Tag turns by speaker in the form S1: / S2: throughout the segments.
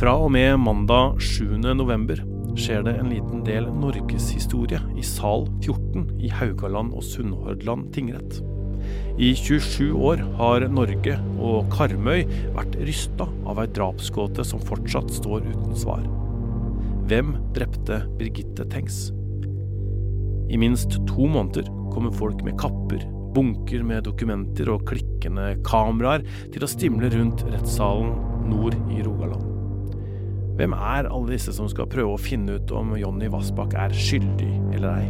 S1: Fra og med mandag 7.11 skjer det en liten del norgeshistorie i sal 14 i Haugaland og Sunnhordland tingrett. I 27 år har Norge og Karmøy vært rysta av ei drapsgåte som fortsatt står uten svar. Hvem drepte Birgitte Tengs? I minst to måneder kommer folk med kapper, bunker med dokumenter og klikkende kameraer til å stimle rundt rettssalen nord i Rogaland. Hvem er alle disse som skal prøve å finne ut om Jonny Vassbakk er skyldig eller ei?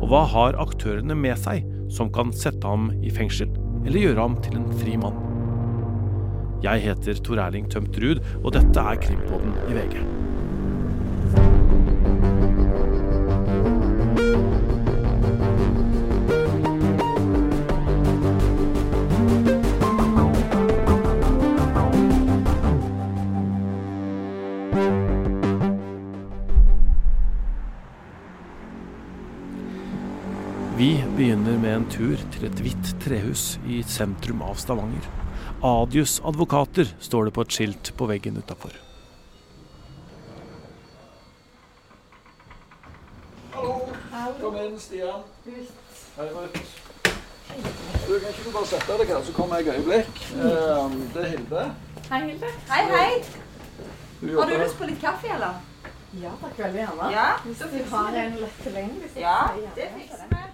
S1: Og hva har aktørene med seg som kan sette ham i fengsel eller gjøre ham til en fri mann? Jeg heter Tor Erling Tømt Ruud, og dette er Krimpodden i VG. Tur til et hvitt trehus i sentrum av Stavanger. Adius advokater står det på et skilt på veggen utafor.
S2: Kom inn, Stian. Hei, Ruth. Du, kan ikke du bare sette deg her, så kommer jeg et øyeblikk. Eh, det er Hilde.
S3: Hei, Hilde.
S4: Hei, hei.
S2: Du
S4: Har du lyst på litt kaffe, eller?
S3: Ja takk, veldig gjerne.
S4: Ja,
S3: Hvis
S4: så
S3: du
S4: fikser
S3: har
S4: vi det.
S3: en lett tilgjengelig,
S4: Ja, det fikser vi.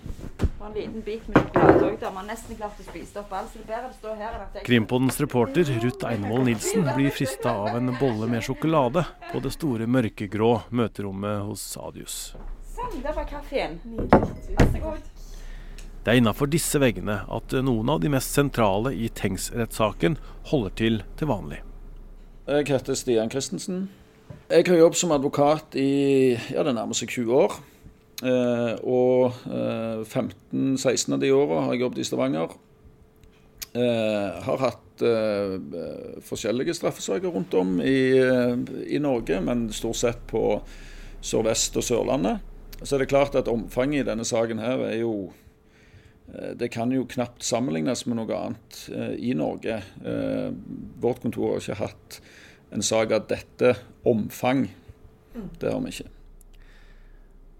S4: Og en liten bit med sjokolade òg. Har nesten klart å spise opp alt. Så det er bedre å stå her enn at jeg
S1: Krimpodens reporter Ruth Einvoll Nilsen blir frista av en bolle med sjokolade på det store mørkegrå møterommet hos Adius.
S4: Sånn, der var kaffen.
S1: Det er innafor disse veggene at noen av de mest sentrale i Tengs-rettssaken holder til til vanlig.
S2: Jeg heter Stian Christensen. Jeg har jobbet som advokat i ja, det nærmer seg 20 år. Eh, og eh, 15-16 av de åra har jeg jobbet i Stavanger. Eh, har hatt eh, forskjellige straffesaker rundt om i, eh, i Norge, men stort sett på Sør-Vest og Sørlandet. Så er det klart at omfanget i denne saken her er jo eh, det kan jo knapt sammenlignes med noe annet eh, i Norge. Eh, vårt kontor har ikke hatt en sak av dette omfang. Det har vi ikke.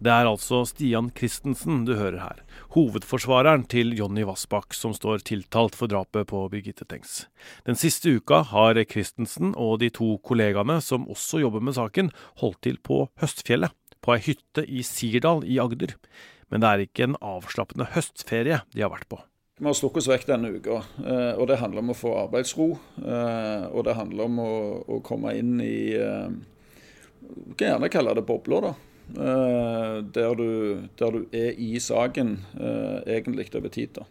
S1: Det er altså Stian Christensen du hører her, hovedforsvareren til Jonny Vassbakk som står tiltalt for drapet på Birgitte Tengs. Den siste uka har Christensen og de to kollegaene som også jobber med saken, holdt til på Høstfjellet, på ei hytte i Sirdal i Agder. Men det er ikke en avslappende høstferie de har vært på.
S2: Vi har stukket oss vekk denne uka, eh, og det handler om å få arbeidsro. eh, Og det handler om å, komme inn i eh, Du kan gjerne kalle det bobler, da. Eh, Der du, der du er i saken eh, egentlig over tid. da.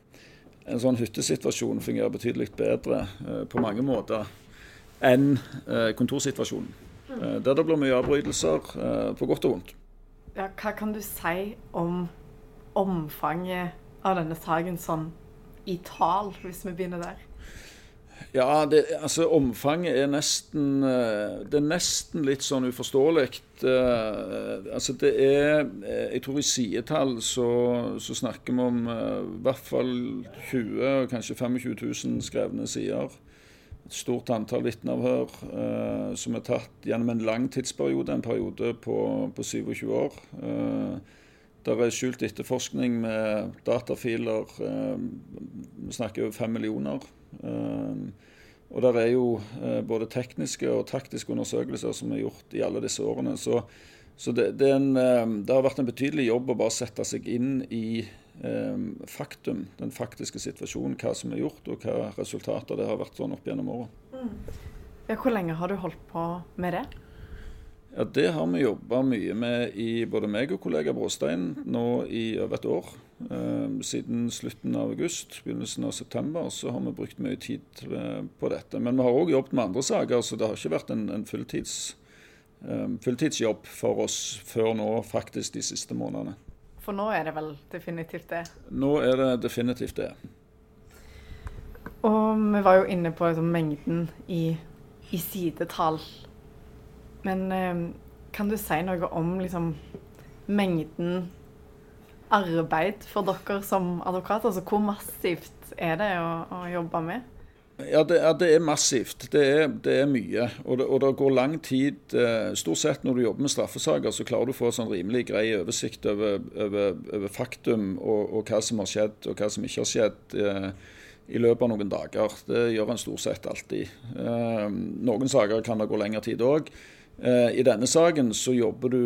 S2: En sånn hyttesituasjon fungerer betydelig bedre eh, på mange måter enn kontorsituasjonen. Der det blir mye avbrytelser, på godt og vondt.
S3: Ja, hva kan du si om omfanget av denne saken sånn i tall, hvis vi begynner der?
S2: Ja, det, altså omfanget er nesten eh, Det er nesten litt sånn uforståelig. Eh, altså det er eh, Jeg tror i sidetall så, så snakker vi om i hvert fall 20 og kanskje 25 000 skrevne sider. Et stort antall vitneavhør som er tatt gjennom en lang tidsperiode, en periode på, på 27 år. Der er skjult etterforskning med datafiler. Vi snakker over fem millioner. Eh, Og der er jo eh, både tekniske og taktiske undersøkelser som er gjort i alle disse årene. Så, så det, det, en, eh, det har vært en betydelig jobb å bare sette seg inn i eh, faktum, den faktiske situasjonen, hva som er gjort og hva resultater det har vært sånn opp gjennom året.
S3: Ja, hvor lenge har du holdt på med det?
S2: Ja, Det har vi jobba mye med i både meg og kollega Bråstein nå i over et år. Eh, siden slutten av august, begynnelsen av september, så har vi brukt mye tid eh, på dette. Men vi har òg jobbet med andre saker, så det har ikke vært en, en fulltids, eh, fulltidsjobb for oss før nå, faktisk de siste månedene.
S3: For nå er det vel definitivt det.
S2: Nå er det definitivt det.
S3: Og vi var jo inne på liksom, mengden i, i sidetall. Men eh, kan du si noe om liksom, mengden arbeid for dere som advokater? Altså, hvor massivt er det å, å jobbe med?
S2: Ja, det, ja, det er massivt. Det er, det er mye. Og det, og det, går lang tid. Eh, stort sett når du jobber med straffesaker, så klarer du å få en sånn rimelig grei oversikt over, over, over faktum og, og, hva som har skjedd og hva som ikke har skjedd eh, i løpet av noen dager. Det gjør en stort sett alltid. Eh, noen saker kan det gå lengre tid òg. Eh, I denne saken så jobber du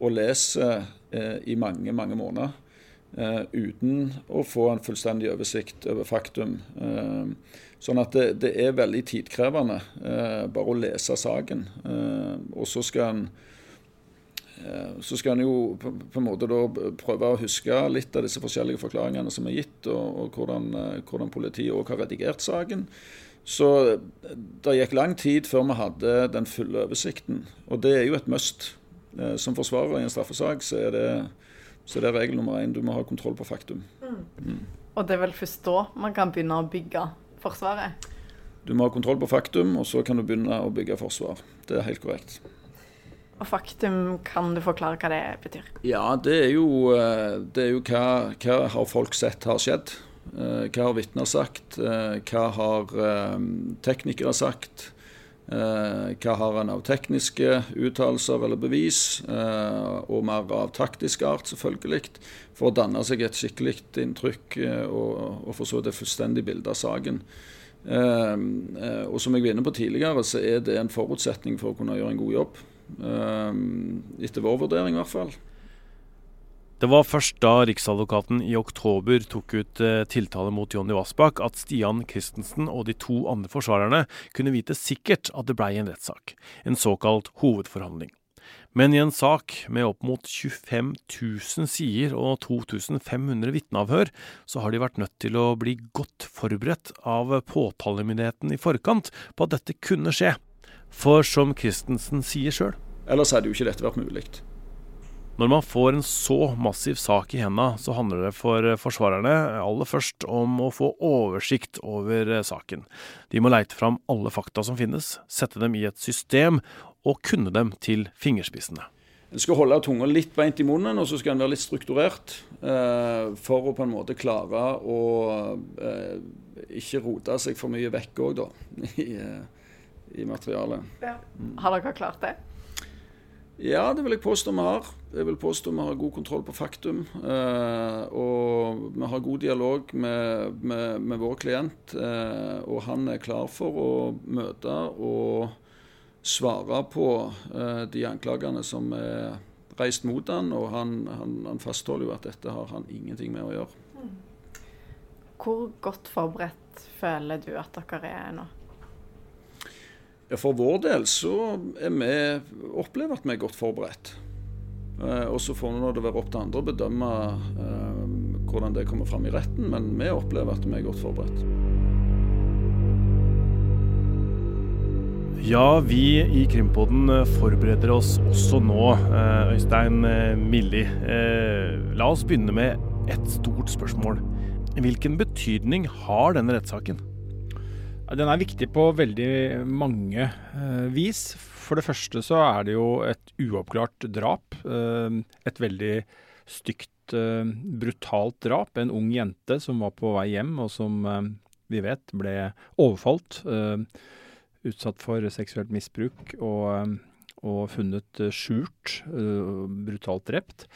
S2: og leser i mange, mange måneder. Uh, uten å få en fullstendig oversikt over faktum. Uh, sånn at det, det, er veldig tidkrevende bare å lese saken. og så skal en så skal en jo på, på, en måte da prøve å huske litt av disse forskjellige forklaringene som er gitt, og, og hvordan, hvordan, politiet òg har redigert saken. Så det gikk lang tid før vi hadde den fulle oversikten. Og det er jo et must. Som forsvarer i en straffesak så er det så det er regel nummer én. Du må ha kontroll på faktum. Mm.
S3: Mm. Og det er vel først da man kan begynne å bygge Forsvaret?
S2: Du må ha kontroll på faktum, og så kan du begynne å bygge forsvar. Det er helt korrekt.
S3: Og faktum, kan du forklare hva det betyr?
S2: Ja, det er jo, eh, det er jo hva, hva har folk sett har skjedd. Eh, hva har vitner sagt? Eh, hva har teknikere sagt? Eh, hva har en av tekniske uttalelser eller bevis, eh, og mer av taktisk art, selvfølgelig, for å danne seg et skikkelig inntrykk eh, og, og for så det fullstendige bildet av saken. og som jeg var inne på tidligere, så er det en forutsetning for å kunne gjøre en god jobb. etter vår vurdering, i hvert fall.
S1: Det var først da Riksadvokaten i oktober tok ut eh, tiltale mot Jonny Vassbakk at Stian Christensen og de to andre forsvarerne kunne vite sikkert at det blei en rettssak, en såkalt hovedforhandling. Men i en sak med opp mot 25 000 sider og 2500 vitneavhør, så har de vært nødt til å bli godt forberedt av påtalemyndigheten i forkant på at dette kunne skje. For som Christensen sier sjøl
S2: Ellers hadde jo ikke dette vært mulig.
S1: Når man får en så massiv sak i hendene, så handler det for forsvarerne aller først om å få oversikt over eh, saken. De må leite fram alle fakta som finnes, sette dem i et system og kunne dem til fingerspissene.
S2: En skal holde tunga litt beint i munnen, og så skal en være litt strukturert. Eh, for å på en måte klare å eh, ikke rote seg for mye vekk òg, da. I, eh, i materialet. Ja.
S3: Har dere klart det?
S2: Ja, det vil jeg påstå vi har. Jeg vil påstå vi har god kontroll på faktum. Eh, og vi har god dialog med, med, med vår klient. Eh, og han er klar for å møte og svare på eh, de anklagene som er reist mot han, og han, han, han, fastholder jo at dette har han ingenting med å gjøre.
S3: Hvor godt forberedt føler du at dere er nå?
S2: For vår del så er vi, opplever at vi er godt forberedt. Eh, og Så får det være opp til andre å bedømme eh, hvordan det kommer fram i retten, men vi opplever at vi er godt forberedt.
S1: Ja, vi i Krimpodden eh, forbereder oss også nå, Øystein Milli. La oss begynne med et stort spørsmål. Hvilken betydning har denne rettssaken?
S5: Den er viktig på veldig mange eh, vis. For det første så er det jo et uoppklart drap. Eh, et veldig stygt, eh, brutalt drap. En ung jente som var på vei hjem, og som vi vet ble overfalt. utsatt for seksuelt misbruk og, og funnet skjult. brutalt drept.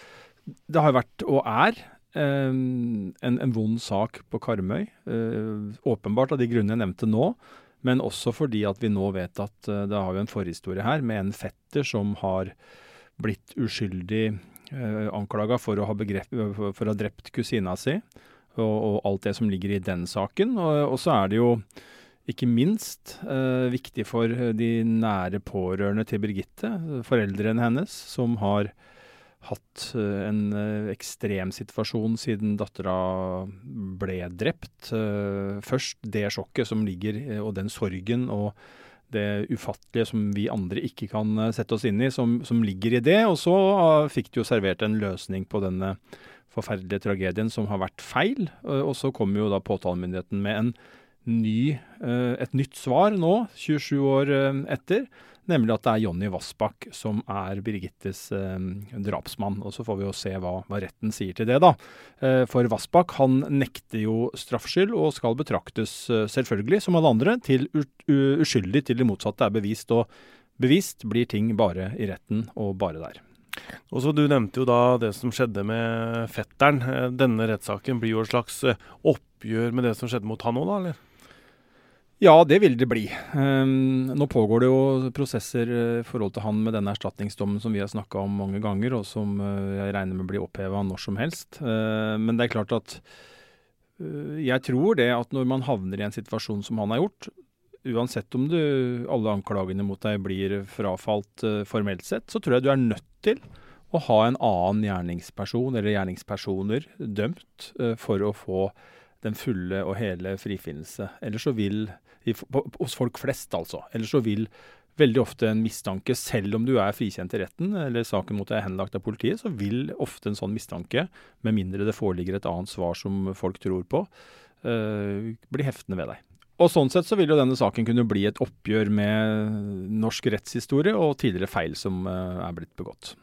S5: Det har vært, og er, en, en, vond sak på Karmøy. Eh, åpenbart av de grunnene jeg nevnte nå, men også fordi at vi nå vet at eh, det har jo en forhistorie her med en fetter som har blitt uskyldig eh, anklaga for, for å ha drept kusina si, og, og, alt det som ligger i den saken. Og, og så er det jo ikke minst eh, viktig for de nære pårørende til Birgitte, foreldrene hennes, som har hatt eh, en eh, ekstrem situasjon siden dattera ble drept. Eh, først det sjokket som ligger, og den sorgen og det ufattelige som vi andre ikke kan sette oss inn i, som, som ligger i det. Og så fikk de jo servert en løsning på denne forferdelige tragedien som har vært feil. Og så kom jo da påtalemyndigheten med en ny, et nytt svar nå, 27 år etter. Nemlig at det er Jonny Vassbakk som er Birgittes eh, drapsmann. Og så får vi jo se hva, hva retten sier til det, da. Eh, for Vassbakk han nekter jo straffskyld og skal betraktes, eh, selvfølgelig som alle andre, til uskyldig til det motsatte er bevist. Og bevist blir ting bare i retten og bare der.
S1: Og så Du nevnte jo da det som skjedde med fetteren. Eh, denne rettssaken blir jo et slags eh, oppgjør med det som skjedde mot han òg, da? eller?
S5: Ja, det vil det bli. Um, nå pågår det jo prosesser i i forhold til han med denne erstatningsdommen som vi har snakka om mange ganger, og som uh, jeg regner med blir oppheva når som helst. Uh, men det er klart at uh, jeg tror det at når man havner i en situasjon som han har gjort, uansett om du, alle anklagene mot deg blir frafalt formelt sett, så tror jeg du er nødt til å ha en annen gjerningsperson eller gjerningspersoner dømt for å få den fulle og hele frifinnelse. Eller så vil hos folk flest, altså. Eller så vil veldig ofte en mistanke, selv om du er frikjent i retten, eller saken mot deg er henlagt av politiet, så vil ofte en sånn mistanke, med mindre det foreligger et annet svar som folk tror på, øh, bli heftende ved deg. Og Sånn sett så vil jo denne saken kunne bli et oppgjør med norsk rettshistorie og tidligere feil som uh, er blitt begått.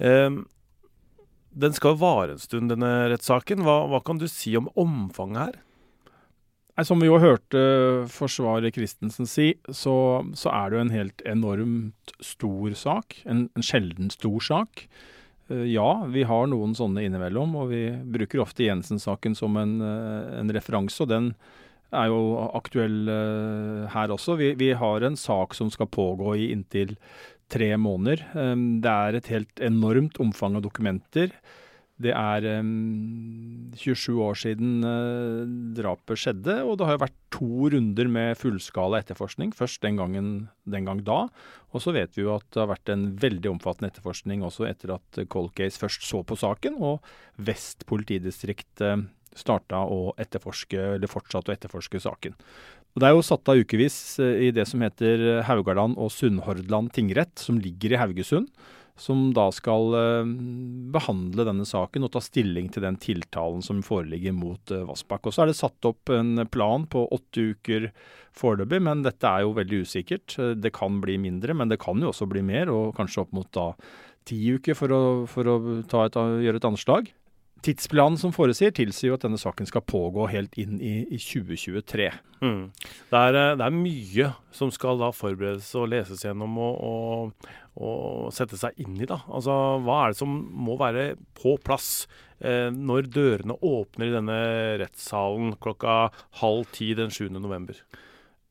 S1: Um, den skal vare en stund, denne rettssaken. Hva, hva kan du si om omfanget her?
S5: Som vi jo hørte forsvarer Christensen si, så, så, er det jo en helt enormt stor sak. En, en sjelden stor sak. Eh, ja, vi har noen sånne innimellom, og vi bruker ofte Jensen-saken som en, eh, en, referanse. og den er jo aktuell uh, her også. Vi, vi, har en sak som skal pågå i inntil tre måneder. Um, det er et helt enormt omfang av dokumenter. Det er um, 27 år siden uh, drapet skjedde, og det har jo vært to runder med fullskala etterforskning. Først den gangen den gang da, og så vet vi jo at det har vært en veldig omfattende etterforskning også etter at Cold Case først så på saken, og Vest politidistrikt uh, starta å etterforske, eller fortsatte å etterforske saken. Og Det er jo satt av ukevis uh, i det som heter Haugaland og Sunnhordland tingrett, som ligger i Haugesund som da skal eh, behandle denne saken og ta stilling til den tiltalen som foreligger mot eh, Vassbakk. Og Så er det satt opp en plan på åtte uker foreløpig, men dette er jo veldig usikkert. Eh, det kan bli mindre, men det kan jo også bli mer, og kanskje opp mot da ti uker for å, for å et, gjøre et anslag. Tidsplanen som foresier, tilsier jo at denne saken skal pågå helt inn i, i 2023. Mm.
S1: Det, er, det, er, mye som skal da forberedes og leses gjennom og, og, og sette seg inn i. da. Altså, Hva er det som må være på plass eh, når dørene åpner i denne rettssalen klokka halv ti den 7. november?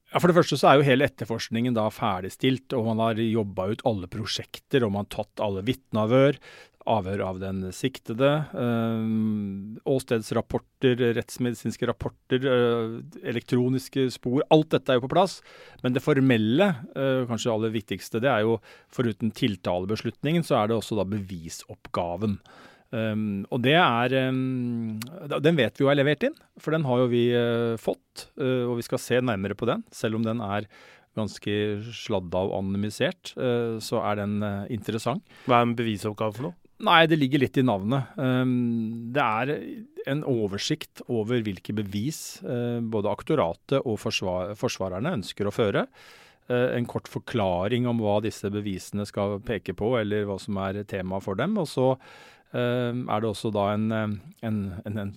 S5: Ja, For det første så er jo hele etterforskningen da ferdigstilt, og man har jobba ut alle prosjekter, og man har tatt alle vitneavhør avhør av den siktede. Øh, åstedsrapporter, rettsmedisinske rapporter, øh, elektroniske spor. Alt dette er jo på plass. Men det formelle, øh, kanskje aller viktigste, det er jo foruten tiltalebeslutningen, så er det også da bevisoppgaven. Um, og det er um, Den vet vi jo er levert inn, for den har jo vi uh, fått. Uh, og vi skal se nærmere på den, selv om den er ganske sladda og anonymisert, uh, så er den interessant.
S1: Hva er en bevisoppgave for noe?
S5: Nei, det ligger litt i navnet. Um, det er en oversikt over hvilke bevis uh, både aktoratet og forsvarerne ønsker å føre. Uh, en kort forklaring om hva disse bevisene skal peke på, eller hva som er tema for dem. Og så uh, er det også da en, en, en, en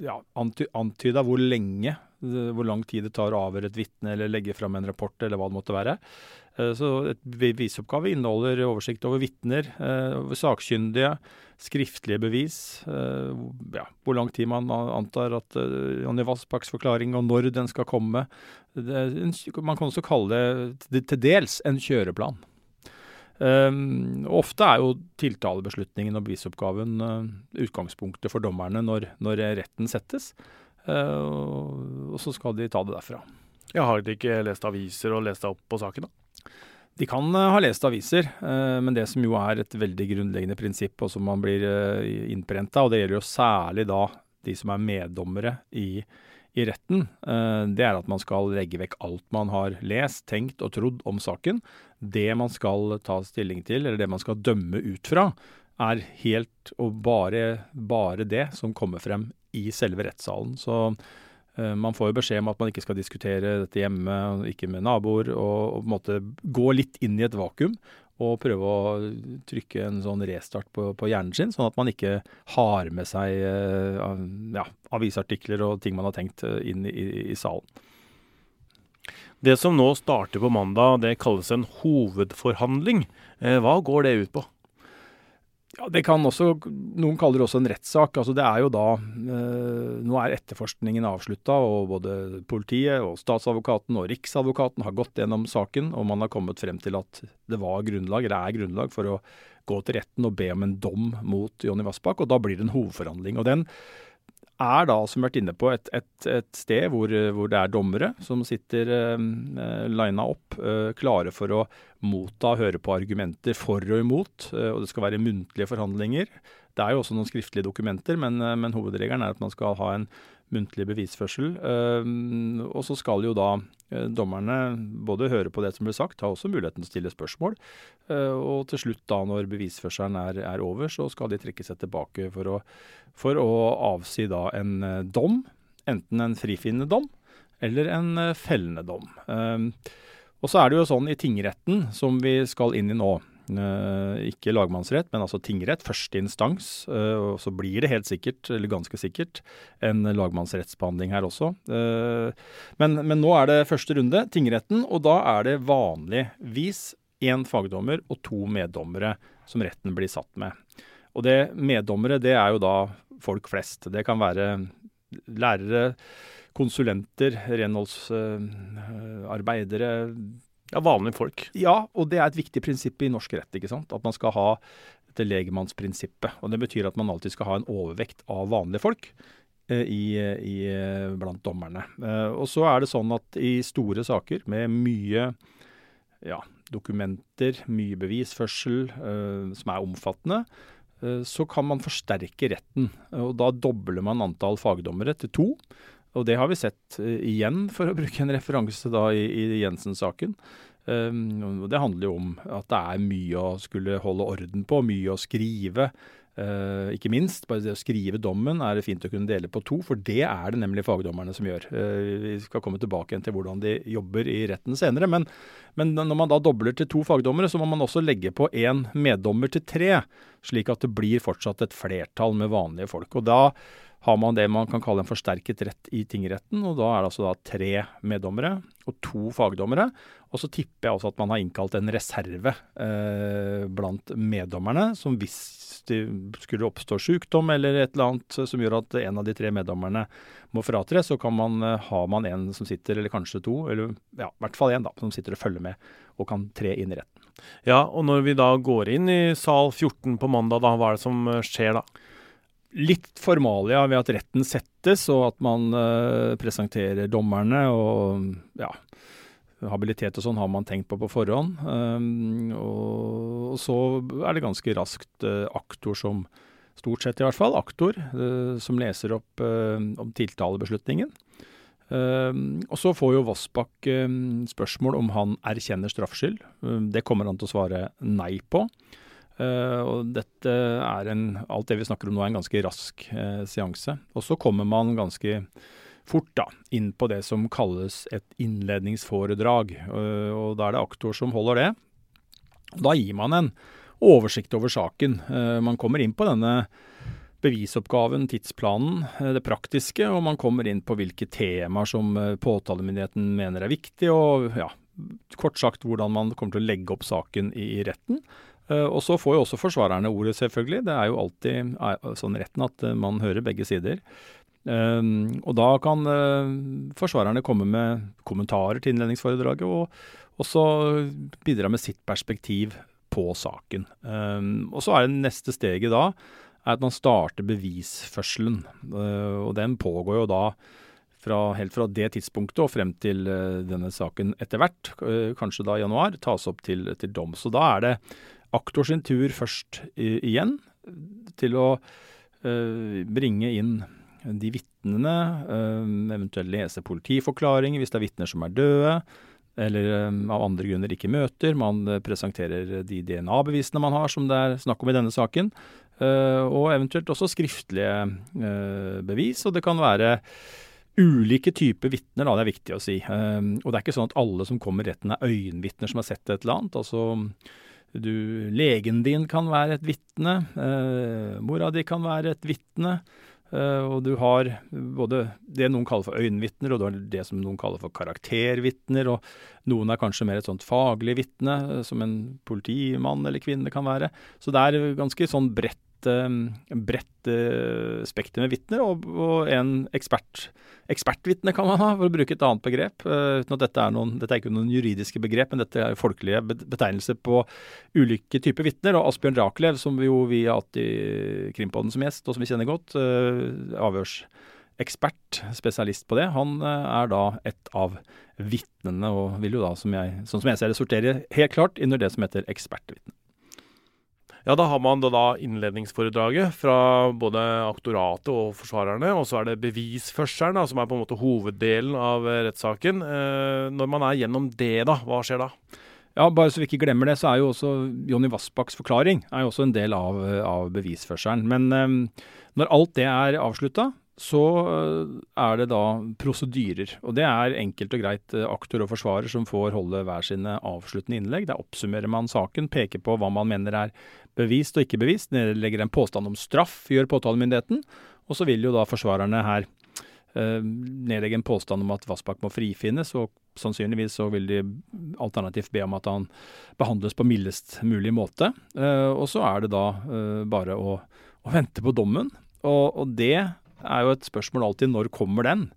S5: ja, anty antyda hvor lenge, hvor lang tid det tar å avhøre et vitne eller legge fram en rapport, eller hva det måtte være. Eh, så et bevisoppgave inneholder oversikt over vitner, eh, sakkyndige, skriftlige bevis, eh, ja, hvor lang tid man antar at Jonny Vassbakks forklaring og når den skal komme. Man kan også kalle det til dels en kjøreplan. Um, ofte er jo tiltalebeslutningen og bevisoppgaven uh, utgangspunktet for dommerne når, når retten settes, uh, og, så skal de ta det derfra.
S1: Jeg har de ikke lest aviser og lest deg opp på saken, da?
S5: De kan uh, ha lest aviser, uh, men det som jo er et veldig grunnleggende prinsipp, og som man blir uh, innprenta, og det gjelder jo særlig da de som er meddommere i, i retten, det er at man skal legge vekk alt man har lest, tenkt og trodd om saken. Det man skal ta stilling til, eller det man skal dømme ut fra, er helt og bare, bare det som kommer frem i selve rettssalen. Så Eh, man får jo beskjed om at man ikke skal diskutere dette hjemme, ikke med naboer, og på en måte gå litt inn i et vakuum og prøve å trykke en sånn restart på, på hjernen sin, sånn at man ikke har med seg eh, ja, avisartikler og ting man har tenkt eh, inn i, i, salen.
S1: Det som nå starter på mandag, det kalles en hovedforhandling. Hva går det ut på?
S5: Ja, det kan også, Noen kaller det også en rettssak. Altså det er jo da, eh, Nå er etterforskningen avslutta, og både politiet og statsadvokaten og riksadvokaten har gått gjennom saken, og man har kommet frem til at det var grunnlag, eller er grunnlag for å gå til retten og be om en dom mot Jonny Vassbakk. og Da blir det en hovedforhandling. og den er da, som vi har vært inne på, et, et, et sted hvor, hvor, det er dommere som sitter eh, lina opp, eh, klare for å motta og høre på argumenter for og imot. Eh, og det skal være muntlige forhandlinger. Det er jo også noen skriftlige dokumenter, men, eh, men hovedregelen er at man skal ha en muntlig bevisførsel. Uh, og så skal jo da uh, dommerne både høre på det som blir sagt, ha også muligheten til å stille spørsmål. Uh, og til slutt, da når bevisførselen er, er, over, så skal de trekke seg tilbake for å, for å avsi da en dom. Enten en frifinnende dom eller en fellende dom. og så er det jo sånn i tingretten, som vi skal inn i nå, Eh, ikke lagmannsrett, men altså tingrett, første instans. Eh, og så blir det helt sikkert, eller ganske sikkert, en lagmannsrettsbehandling her også. Eh, men, men nå er det første runde, tingretten, og da er det vanligvis én fagdommer og to meddommere som retten blir satt med. Og det meddommere, det er jo da folk flest. Det kan være lærere, konsulenter, renholdsarbeidere,
S1: ja, vanlige folk.
S5: Ja, og det er et viktig prinsipp i norsk rett. ikke sant? At man skal ha dette legmannsprinsippet. Og det betyr at man alltid skal ha en overvekt av vanlige folk eh, i, i, blant dommerne. Eh, og så er det sånn at i store saker med mye ja, dokumenter, mye bevisførsel eh, som er omfattende, eh, så kan man forsterke retten. Og da dobler man antall fagdommere til to. Og det har vi sett uh, igjen, for å bruke en referanse da i, i Jensen-saken. Um, det handler jo om at det er mye å skulle holde orden på, mye å skrive. Uh, ikke minst, bare det å skrive dommen er det fint å kunne dele på to, for det er det nemlig fagdommerne som gjør. Uh, vi skal komme tilbake igjen til hvordan de jobber i retten senere. Men, men, når man da dobler til to fagdommere, så må man også legge på én meddommer til tre, slik at det blir fortsatt et flertall med vanlige folk. Og da har man det man kan kalle en forsterket rett i tingretten. og Da er det altså da tre meddommere og to fagdommere. Og så tipper jeg også at man har innkalt en reserve eh, blant meddommerne, som hvis det skulle oppstå sykdom eller et eller annet som gjør at en av de tre meddommerne må fratre, så kan man, eh, har man en som sitter, eller kanskje to, eller ja, i hvert fall én, som sitter og følger med og kan tre inn i retten.
S1: Ja, og når vi da går inn i sal 14 på mandag, da, hva er det som eh, skjer da?
S5: Litt formalia ved at retten settes, og at man uh, presenterer dommerne. Og ja, habilitet og sånn har man tenkt på på forhånd. Um, og, og, så er det ganske raskt uh, aktor som Stort sett i hvert fall aktor uh, som leser opp om tiltalebeslutningen. og så får jo Vossbakk spørsmål om han erkjenner straffskyld. det kommer han til å svare nei på. Uh, og dette er en, alt det vi snakker om nå er en ganske rask uh, seanse. Og så kommer man ganske fort da, inn på det som kalles et innledningsforedrag. Uh, og da er det aktor som holder det. Da gir man en oversikt over saken. man kommer inn på denne bevisoppgaven, tidsplanen, det praktiske, og man kommer inn på hvilke temaer som påtalemyndigheten mener er viktig, og ja, kort sagt hvordan man kommer til å legge opp saken i, i retten. Eh, og så får jo også forsvarerne ordet, selvfølgelig. Det er jo alltid sånn retten at eh, man hører begge sider. Um, og da kan forsvarerne komme med kommentarer til innledningsforedraget, og også bidra med sitt perspektiv på saken. Og så er det neste steget da er at man starter bevisførselen. Og den pågår jo da fra, helt fra det tidspunktet og frem til denne saken etter hvert, kanskje da i januar, tas opp til, til dom. Så da er det aktor sin tur først igjen til å uh, bringe inn de vitnene, uh, eventuelt lese politiforklaringer hvis det er vitner som er døde, eller um, av andre grunner ikke møter. Man presenterer de DNA-bevisene man har, som det er snakk om i denne saken. og eventuelt også skriftlige bevis. Og det kan være ulike typer vitner, det er viktig å si. Og det er ikke sånn at alle som kommer retten er øyenvitner som har sett et eller annet. Altså, du, legen din kan være et vitne, Eh, mora di kan være et vitne. Eh, og du har både det noen kaller for øyenvitner, og du har det som noen kaller for karaktervitner. Og noen er kanskje mer et sånt faglig vitne, uh, som en politimann eller -kvinne kan være. Så det er ganske sånn bredt bredt uh, spekter med vitner, og, og, en ekspert. Ekspertvitne kan man ha, for å bruke et annet begrep. Uh, uten at dette er, noen, dette er ikke noen juridiske begrep, men dette er folkelige betegnelser på ulike typer vitner. Og Asbjørn Rakelev, som vi jo vi har hatt i Krimpodden som gjest, og som vi kjenner godt, uh, avhørsekspert, spesialist på det, han er da et av vitnene, og vil jo da, som jeg, sånn som jeg ser det, sortere helt klart under det som heter ekspertvitne.
S1: Ja, da har man da, innledningsforedraget fra både aktoratet og forsvarerne, og så er det bevisførselen, da, som er på en måte hoveddelen av eh, rettssaken. Eh, når man er gjennom det, da, hva skjer da?
S5: Ja, Bare så vi ikke glemmer det, så er jo også Jonny Vassbakks forklaring er jo også en del av, av bevisførselen. Men eh, når alt det er avslutta, så eh, er det da prosedyrer. Og det er enkelt og greit eh, aktor og forsvarer som får holde hver sine avsluttende innlegg. Der oppsummerer man saken, peker på hva man mener er bevist og ikke bevist, nedlegger en påstand om straff, gjør påtalemyndigheten. Og så vil jo da forsvarerne her eh, nedlegge en påstand om at Vassbakk må frifinnes, og sannsynligvis så vil de alternativt be om at han behandles på mildest mulig måte. Eh, og så er det da eh, bare å, å, vente på dommen. Og, og det er jo et spørsmål alltid når kommer den?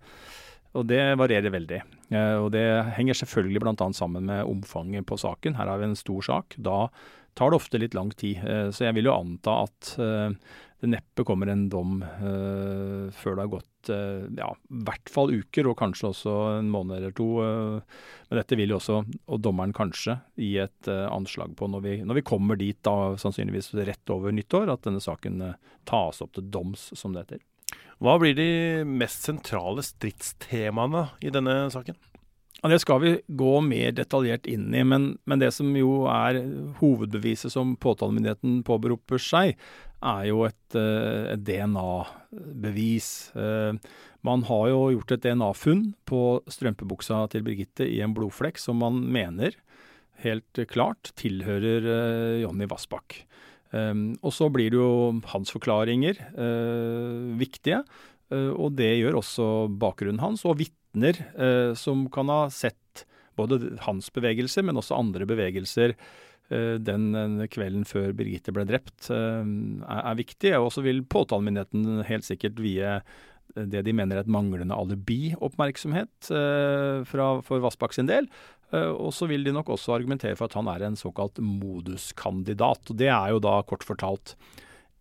S5: Og det varierer veldig. Eh, og det henger selvfølgelig bl.a. sammen med omfanget på saken. Her har vi en stor sak. Da tar det ofte litt lang tid. Eh, så jeg vil jo anta at eh, det neppe kommer en dom før det har gått ja, i hvert fall uker, og kanskje også en måned eller to. Men dette vil jo også, og dommeren kanskje, gi et anslag på når vi, når vi kommer dit, da sannsynligvis rett over nyttår, at denne saken tas opp til doms, som det heter.
S1: Hva blir de mest sentrale stridstemaene i denne saken?
S5: Ja, det skal vi gå mer detaljert inn i, men, men det som jo er hovedbeviset som påtalemyndigheten påberoper seg, er jo et, eh, et DNA-bevis. Eh, man har jo gjort et DNA-funn på strømpebuksa til Birgitte i en blodflekk som man mener helt klart tilhører eh, Jonny Vassbakk. Um, og så blir det jo hans forklaringer uh, viktige, uh, og det gjør også bakgrunnen hans, og vitner uh, som kan ha sett både hans bevegelser, men også andre bevegelser den, den, kvelden før Birgitte ble drept, er viktig. Og så vil påtalemyndigheten helt sikkert vie det de mener er et manglende alibi-oppmerksomhet for Vassbakk sin del. Eh, og så vil de nok også argumentere for at han er en såkalt moduskandidat. og Det er jo da kort fortalt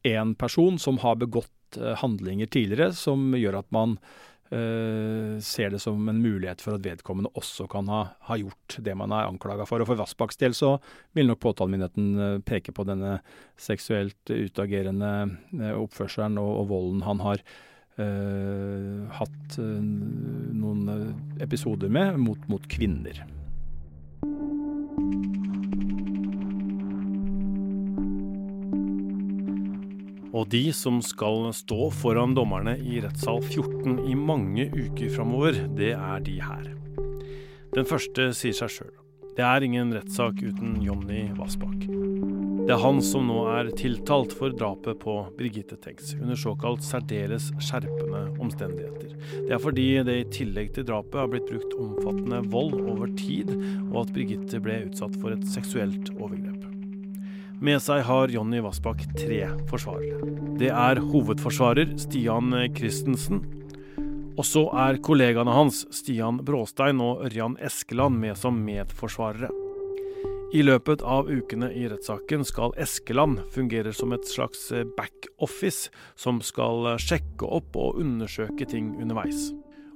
S5: en person som har begått eh, handlinger tidligere som gjør at man uh, ser det som en mulighet for at vedkommende også kan ha, ha gjort det man er anklaga for. Og For Vassbakks del så vil nok påtalemyndigheten peke på denne seksuelt utagerende oppførselen og, og volden han har hatt uh, noen episoder med mot, mot kvinner.
S1: Og de som skal stå foran dommerne i rettssal 14 i mange uker framover, det er de her. Den første sier seg sjøl. Det er ingen rettssak uten Jonny Vassbakk. Det er han som nå er tiltalt for drapet på Birgitte Tengs under såkalt særdeles skjerpende omstendigheter. Det er fordi det i tillegg til drapet har blitt brukt omfattende vold over tid, og at Birgitte ble utsatt for et seksuelt overgrep. Med seg har Jonny Vassbakk tre forsvarere. Det er hovedforsvarer Stian Christensen. Og så er kollegaene hans Stian Bråstein og Ørjan Eskeland med som medforsvarere. I løpet av ukene i rettssaken skal Eskeland fungere som et slags backoffice, som skal sjekke opp og undersøke ting underveis.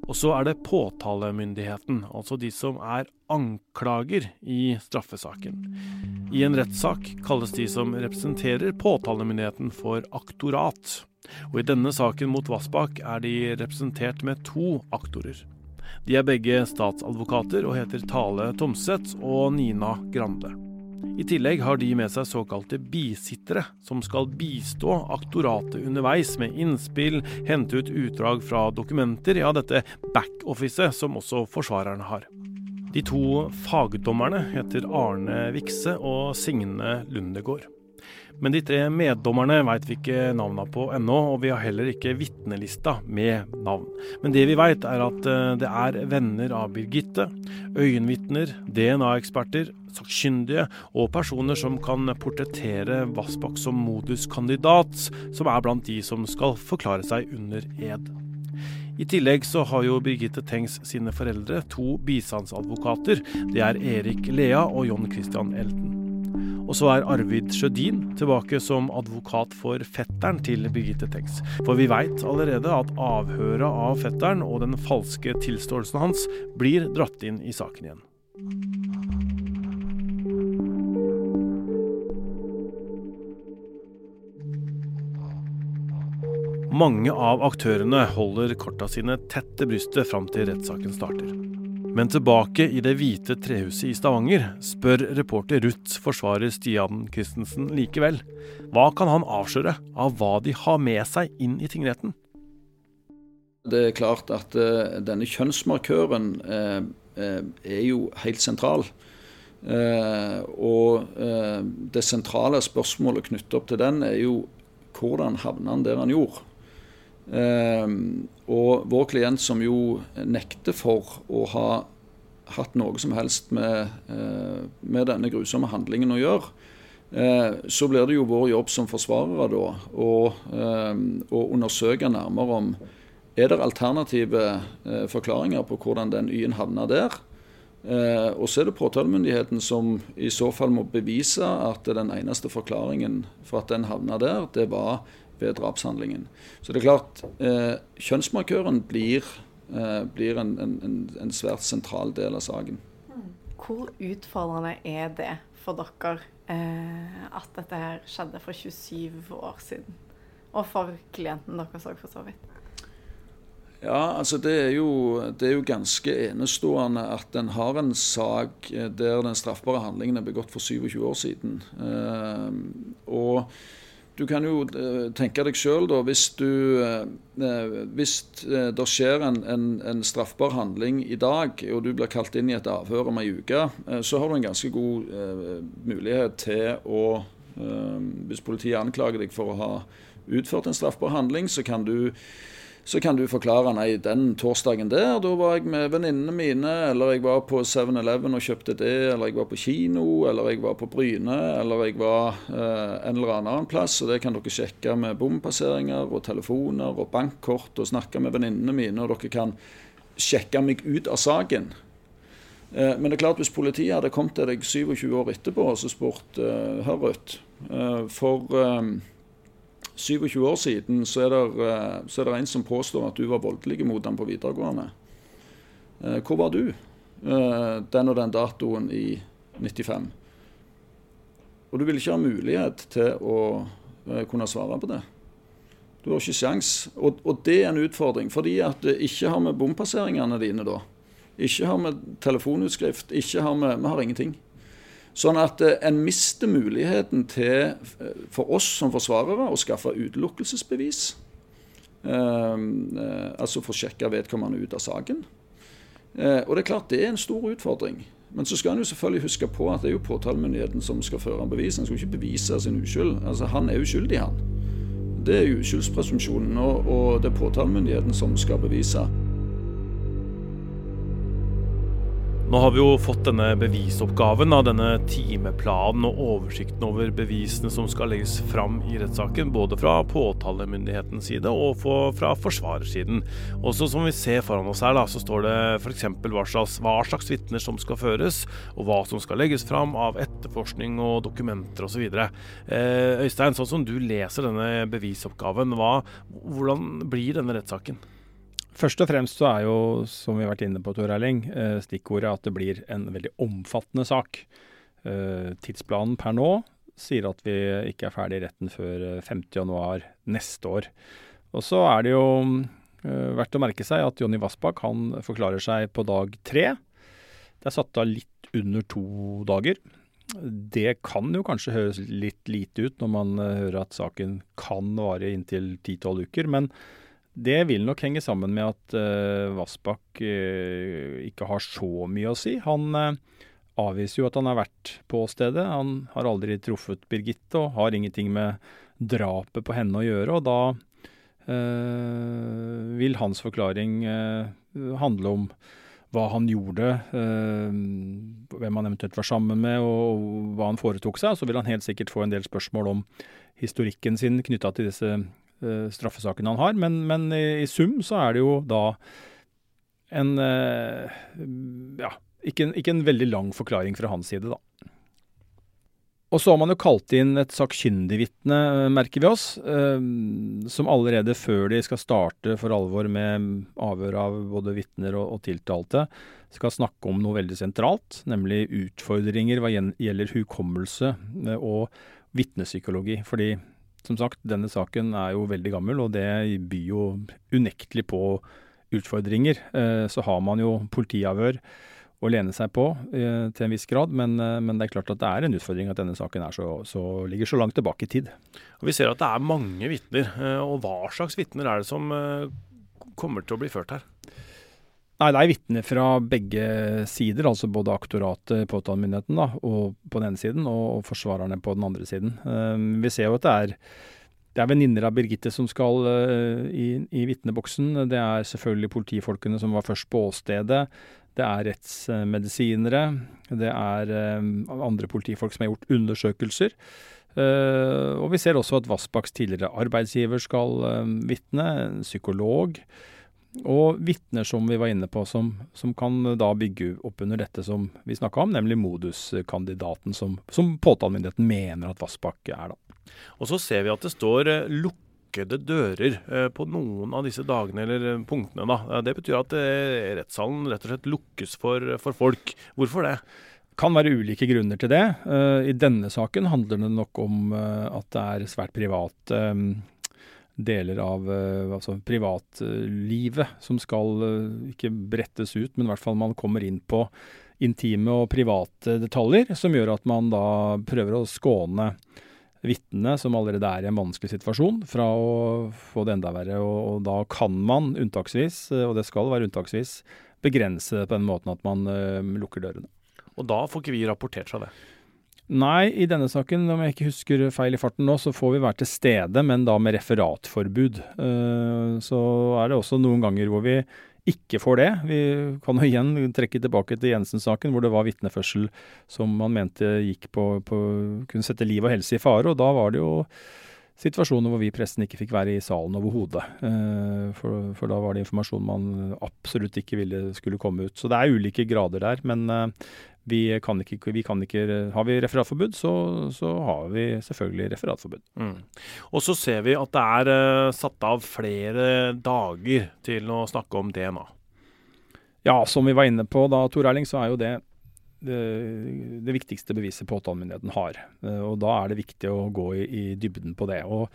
S1: Og så er det påtalemyndigheten, altså de som er anklager i straffesaken. I en rettssak kalles de som representerer påtalemyndigheten for aktorat. Og i denne saken mot Vassbakk er de representert med to aktorer. De er begge statsadvokater og heter Tale Tomseth og Nina Grande. I tillegg har de med seg såkalte bisittere, som skal bistå aktoratet underveis med innspill, hente ut utdrag fra dokumenter, ja, dette backofficet som også forsvarerne har. De to fagdommerne heter Arne Vikse og Signe Lundegård. Men de tre meddommerne veit vi ikke navna på ennå, og vi har heller ikke vitnelista med navn. Men det vi veit er at eh, det er venner av Birgitte, øyenvitner, DNA-eksperter, sakkyndige og personer som kan portrettere Vassbakk som moduskandidat, som er blant de som skal forklare seg under ed. I tillegg så har jo Birgitte Tengs sine foreldre to bistandsadvokater. Det er Erik Lea og John Christian Elten. Og så er Arvid Sjødin tilbake som advokat for fetteren til Birgitte Tengs. For vi veit allerede at avhøret av fetteren og den falske tilståelsen hans blir dratt inn i saken igjen. Mange av aktørene holder korta sine tett til brystet fram til rettssaken starter. Men tilbake i det hvite trehuset i Stavanger spør reporter Ruth forsvarer Stian Christensen likevel. Hva kan han avsløre av hva de har med seg inn i tingretten?
S2: Det er klart at uh, denne kjønnsmarkøren uh, uh, er jo helt sentral. og det sentrale spørsmålet knyttet opp til den er jo hvordan havna han der han gjorde. Ehm, og vår klient som jo nekter for å ha hatt noe som helst med, eh, med denne grusomme handlingen å gjøre, eh, så blir det jo vår jobb som forsvarere da å, ehm, å undersøke nærmere om er det alternative eh, forklaringer på hvordan den Y-en havna der. og så er det påtalemyndigheten som i så fall må bevise at den eneste forklaringen for at den havna der, det var ved drapshandlingen. Så det er klart, eh, kjønnsmarkøren blir, eh, blir en, en, en, svært sentral del av saken.
S3: Hvor utfordrende er det for dere eh, at dette her skjedde for 27 år siden? Og for klienten deres òg, for så vidt?
S2: Ja, altså det er, jo, det er jo ganske enestående at en har en sak eh, der den straffbare handlingen er begått for 27 år siden. Eh, og du kan jo uh, tenke deg sjøl, da, hvis, du, uh, hvis uh, det skjer en, en, en, straffbar handling i dag, og du blir kalt inn i et avhør om ei uke, så har du en ganske god mulighet til å Hvis politiet anklager deg for å ha utført en straffbar handling, så kan du så kan du forklare nei, den torsdagen der, da var jeg med venninnene mine, eller jeg var på 7-Eleven og kjøpte det, eller jeg var på kino, eller jeg var på Bryne, eller jeg var eh, en eller annen plass. Og det kan dere sjekke med bompasseringer og telefoner og bankkort og snakke med venninnene mine, og dere kan sjekke meg ut av saken. Eh, men det er klart hvis politiet hadde kommet til deg 27 år etterpå og så spurt eh, Hør, Rødt, eh, for 27 år siden så er, det, eh, så er det en som påstår at du var voldelig mot ham på videregående. Eh, hvor var du eh, den og den datoen i 95? Og du vil ikke ha mulighet til å kunne svare på det. Du har ikke sjans. Og, og, det er en utfordring. Fordi at ikke har vi bompasseringene dine da. Ikke har vi telefonutskrift. Ikke har vi Vi har ingenting. Sånn at eh, en mister muligheten til, eh, for oss som forsvarere, å skaffe utelukkelsesbevis. Eh, altså få sjekka vedkommende ut av saken. Og det er klart det er en stor utfordring. Men så skal en jo selvfølgelig huske på at det er jo påtalemyndigheten som skal føre bevis. Han skal ikke bevise sin uskyld. Altså Han er uskyldig, han. Det er uskyldspresumpsjonen, og, og det er påtalemyndigheten som skal bevise.
S1: Nå har vi jo fått denne bevisoppgaven, av denne timeplanen og oversikten over bevisene som skal legges fram i rettssaken, både fra påtalemyndighetens side og fra forsvarersiden. Også som vi ser foran oss her, da, så står det f.eks. Hva slags, hva slags vitner som skal føres, og hva som skal legges fram av etterforskning og dokumenter osv. Eh, Øystein, sånn som du leser denne bevisoppgaven, hva, hvordan blir denne rettssaken?
S5: Først og fremst så er jo, som vi har vært inne på, Tor Erling, eh, stikkordet at det blir en veldig omfattende sak. Eh, tidsplanen per nå sier at vi ikke er ferdig i retten før 50.1 eh, neste år. Og så er det jo verdt å merke seg at Jonny Vassbakk han forklarer seg på dag tre. Det er satt av litt under to dager. det kan jo kanskje høres litt lite ut når man hører at saken kan vare inntil 10-12 uker, men det vil nok henge sammen med at uh, Vassbakk uh, ikke har så mye å si. Han uh, avviser jo at han har vært på stedet. Han har aldri truffet Birgitte og har ingenting med drapet på henne å gjøre. Og da vil hans forklaring handle om hva han gjorde, hvem han eventuelt var sammen med og hva han foretok seg. Så vil han helt sikkert få en del spørsmål om historikken sin knytta til disse uh, straffesakene han har. Men, men i, i, sum så er det jo da en uh, ja, ikke en, ikke en, veldig lang forklaring fra hans side, da. Og så har man jo kalt inn et sakkyndig vitne, eh, merker vi oss, som allerede før de skal starte for alvor med avhør av både vitner og, og tiltalte, skal snakke om noe veldig sentralt, nemlig utfordringer hva gjelder hukommelse og vitnepsykologi. Fordi som sagt, denne saken er jo veldig gammel, og det byr jo unektelig på utfordringer. Eh, så har man jo politiavhør å lene seg på eh, til en viss grad, men, eh, men, det er klart at det er en utfordring at denne saken så, så, ligger så langt tilbake i tid.
S1: Og Vi ser at det er mange vitner. og Hva slags vitner er det som kommer til å bli ført her?
S5: Nei, det er vitner fra begge sider, altså både aktoratet, påtalemyndigheten, da, på den ene siden, og forsvarerne på den andre siden. Um, vi ser jo at det er det er venninner av Birgitte som skal uh, i, i vitneboksen. Det er selvfølgelig politifolkene som var først på åstedet. Det er rettsmedisinere. Det er uh, andre politifolk som har gjort undersøkelser. Uh, og vi ser også at Vassbakks tidligere arbeidsgiver skal vitne, psykolog. Og vitner som vi var inne på, som, som, kan da bygge opp under dette som vi snakka om, nemlig moduskandidaten som, som påtalemyndigheten mener at Vassbakk er. da.
S1: Og så ser vi at det står eh, lukkede dører eh, på noen av disse dagene eller eh, punktene. da. Det betyr at rettssalen rett og slett lukkes for, for folk. Hvorfor det?
S5: kan være ulike grunner til det. I denne saken handler det nok om at det er svært privat deler av uh, altså privatlivet som skal uh, ikke brettes ut, men i hvert fall man kommer inn på intime og private detaljer, som gjør at man da prøver å skåne vitnene, som allerede er i en vanskelig situasjon, fra å få det enda verre. Og, da kan man unntaksvis, og det skal være unntaksvis, begrense det på den måten at man lukker dørene.
S1: Og da får ikke vi rapportert fra det?
S5: Nei, i denne saken, om jeg ikke husker feil i farten nå, så får vi være til stede, men da med referatforbud. Uh, så er det også noen ganger hvor vi ikke får det. Vi kan jo igjen trekke tilbake til Jensen-saken, hvor det var vitneførsel som man mente gikk på, på kunne sette liv og helse i fare. Og da var det jo situasjoner hvor vi i pressen ikke fikk være i salen overhodet. Uh, for, for, da var det informasjon man absolutt ikke ville skulle komme ut. Så det er ulike grader der. Men uh, vi kan ikke, vi kan ikke Har vi referatforbud, så, så, har vi selvfølgelig referatforbud. Mm.
S1: Og så ser vi at det er uh, satt av flere dager til å snakke om DNA.
S5: Ja, som vi var inne på da, Tor Erling, så er jo det det, det viktigste beviset påtalemyndigheten har. Uh, og da er det viktig å gå i, i, dybden på det. Og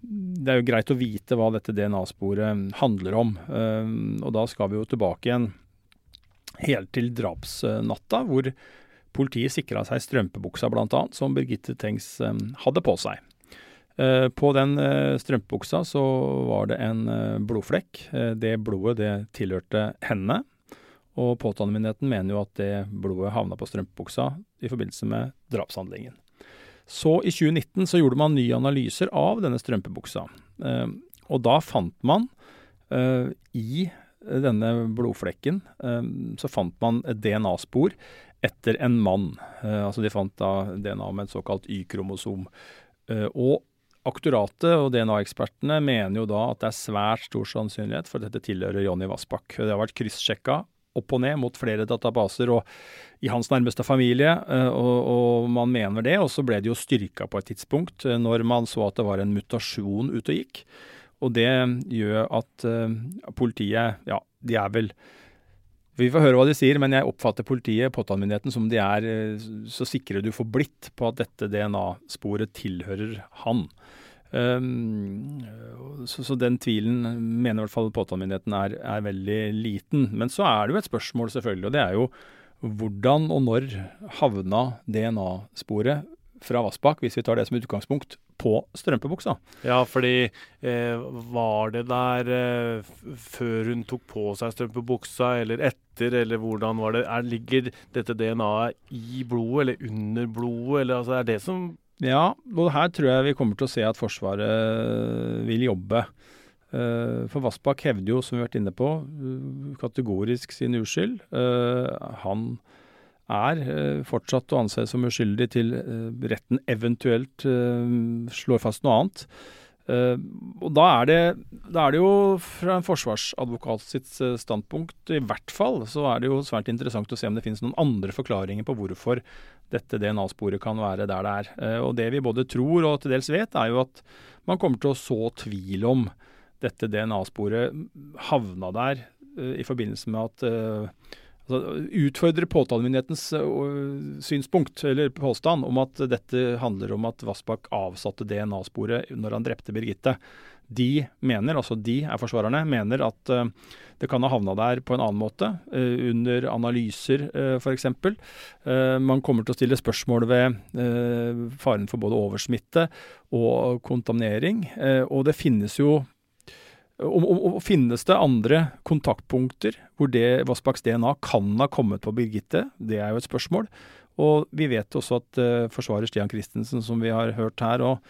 S5: det er jo greit å vite hva dette DNA-sporet handler om. Uh, og da skal vi jo tilbake igjen helt til drapsnatta, hvor politiet sikra seg strømpebuksa bl.a., som Birgitte Tengs eh, hadde på seg. Eh, på den eh, strømpebuksa så var det en blodflekk. Det blodet det tilhørte henne. Og påtalemyndigheten mener jo at det blodet havna på strømpebuksa i forbindelse med drapshandlingen. Så i 2019 så gjorde man nye analyser av denne strømpebuksa. Og da fant man i denne blodflekken, eh, så fant man et DNA-spor etter en mann. Eh, altså De fant da DNA med et såkalt Y-kromosom. Eh, og aktoratet og DNA-ekspertene mener jo da at det er svært stor sannsynlighet for at dette tilhører Jonny Vassbakk. Det har vært kryssjekka opp og ned mot flere databaser og i hans nærmeste familie, og, og, man mener det. Og så ble det jo styrka på et tidspunkt når man så at det var en mutasjon ute og gikk. Og det gjør at uh, politiet, ja, de er vel Vi får høre hva de sier, men jeg oppfatter politiet, påtalemyndigheten, som de er så sikre du får blitt på at dette DNA-sporet tilhører han. Um, så, så, den tvilen mener i hvert fall påtalemyndigheten er, er veldig liten. Men så er det jo et spørsmål, selvfølgelig, og det er jo hvordan og når havna DNA-sporet fra Vassbakk, hvis vi tar det som utgangspunkt, på strømpebuksa?
S1: Ja, fordi eh, var det der eh, før hun tok på seg strømpebuksa, eller etter, eller hvordan var det? Er, ligger dette DNA-et i blodet, eller under blodet, eller altså, er det som
S5: Ja, og her tror jeg vi kommer til å se at Forsvaret vil jobbe. Uh, for Vassbakk hevder jo, som vi har vært inne på, uh, kategorisk sin uskyld. Han er eh, fortsatt å anse som uskyldig til eh, retten eventuelt eh, slår fast noe annet. Og da er, det, da er det jo fra en forsvarsadvokat sitt standpunkt, i hvert fall, så er det jo svært interessant å se om det finnes noen andre forklaringer på hvorfor dette DNA-sporet kan være der det er. og det vi både tror og til dels vet, er jo at man kommer til å så tvil om dette DNA-sporet havna der i forbindelse med at utfordre påtalemyndighetens synspunkt, eller påstand, om at dette handler om at Vassbakk avsatte DNA-sporet når han drepte Birgitte. De mener, altså de er forsvarerne, mener at det kan ha havna der på en annen måte, under analyser f.eks. Man kommer til å stille spørsmål ved faren for både oversmitte og kontaminering. og det finnes jo og, og, og, Finnes det andre kontaktpunkter hvor det Vassbakks DNA kan ha kommet på Birgitte? Det er jo et spørsmål. Og vi vet også at uh, forsvarer Stian Christensen, som vi har hørt her og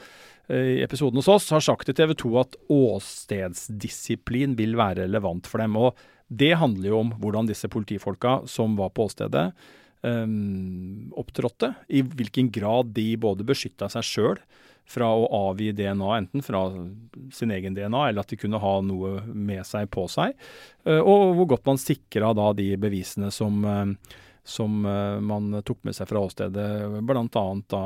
S5: uh, i episoden hos oss, har sagt til TV 2 at åstedsdisiplin vil være relevant for dem. Og det handler jo om hvordan disse politifolka som var på åstedet, um, opptrådte. I hvilken grad de både beskytta seg sjøl fra å avgi DNA, enten fra sin egen DNA eller at de kunne ha noe med seg på seg. Eh, og hvor godt man sikra da de bevisene som, eh, som eh, man tok med seg fra åstedet, bl.a. da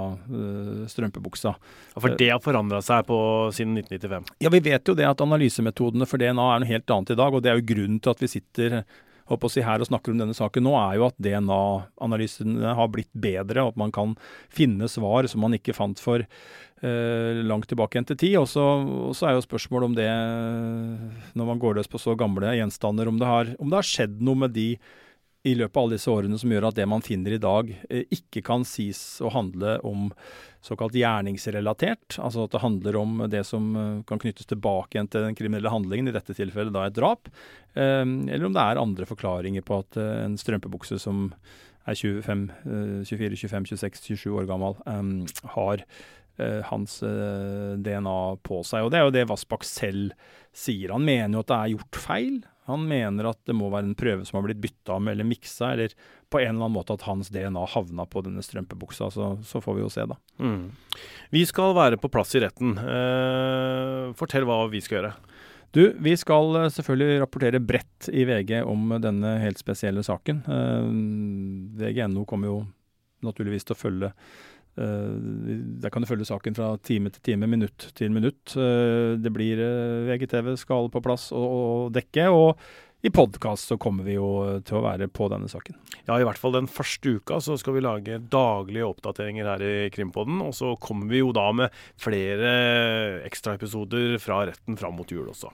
S5: strømpebuksa.
S1: For det har forandra seg på siden 1995?
S5: Ja, vi vet jo det at analysemetodene for DNA er noe helt annet i dag. Og det er jo grunnen til at vi sitter håper å si her og snakker om denne saken nå, er jo at DNA-analysene har blitt bedre, og at man kan finne svar som man ikke fant for langt tilbake igjen til tid. Og så, er jo spørsmålet om det, når man går løs på så gamle gjenstander, om det har, om det har skjedd noe med de i løpet av alle disse årene som gjør at det man finner i dag, eh, ikke kan sies å handle om såkalt gjerningsrelatert. Altså at det handler om det som eh, kan knyttes tilbake igjen til den kriminelle handlingen, i dette tilfellet da et drap. Eh, eller om det er andre forklaringer på at en strømpebukse som er 25, 24, 25, 26, 27 år gammel, har hans DNA på seg. Og det er jo det Vassbakk selv sier. Han mener jo at det er gjort feil. Han mener at det må være en prøve som har blitt bytta om eller miksa, eller på en eller annen måte at hans DNA havna på denne strømpebuksa. Så, så får vi jo se, da. Mm.
S1: Vi skal være på plass i retten. Eh, fortell hva vi skal gjøre.
S5: Du, vi skal eh, selvfølgelig rapportere bredt i VG om denne helt spesielle saken. Eh, VGNO kommer jo naturligvis til å følge Eh, der kan du følge saken fra time til time, minutt til minutt. Eh, det blir eh, VGTV skal på plass og dekke. og i podkast så kommer vi jo til å være på denne saken.
S1: Ja, i hvert fall den første uka så skal vi lage daglige oppdateringer her i Krimpodden. Og så kommer vi jo da med flere ekstraepisoder fra retten fram mot jul også.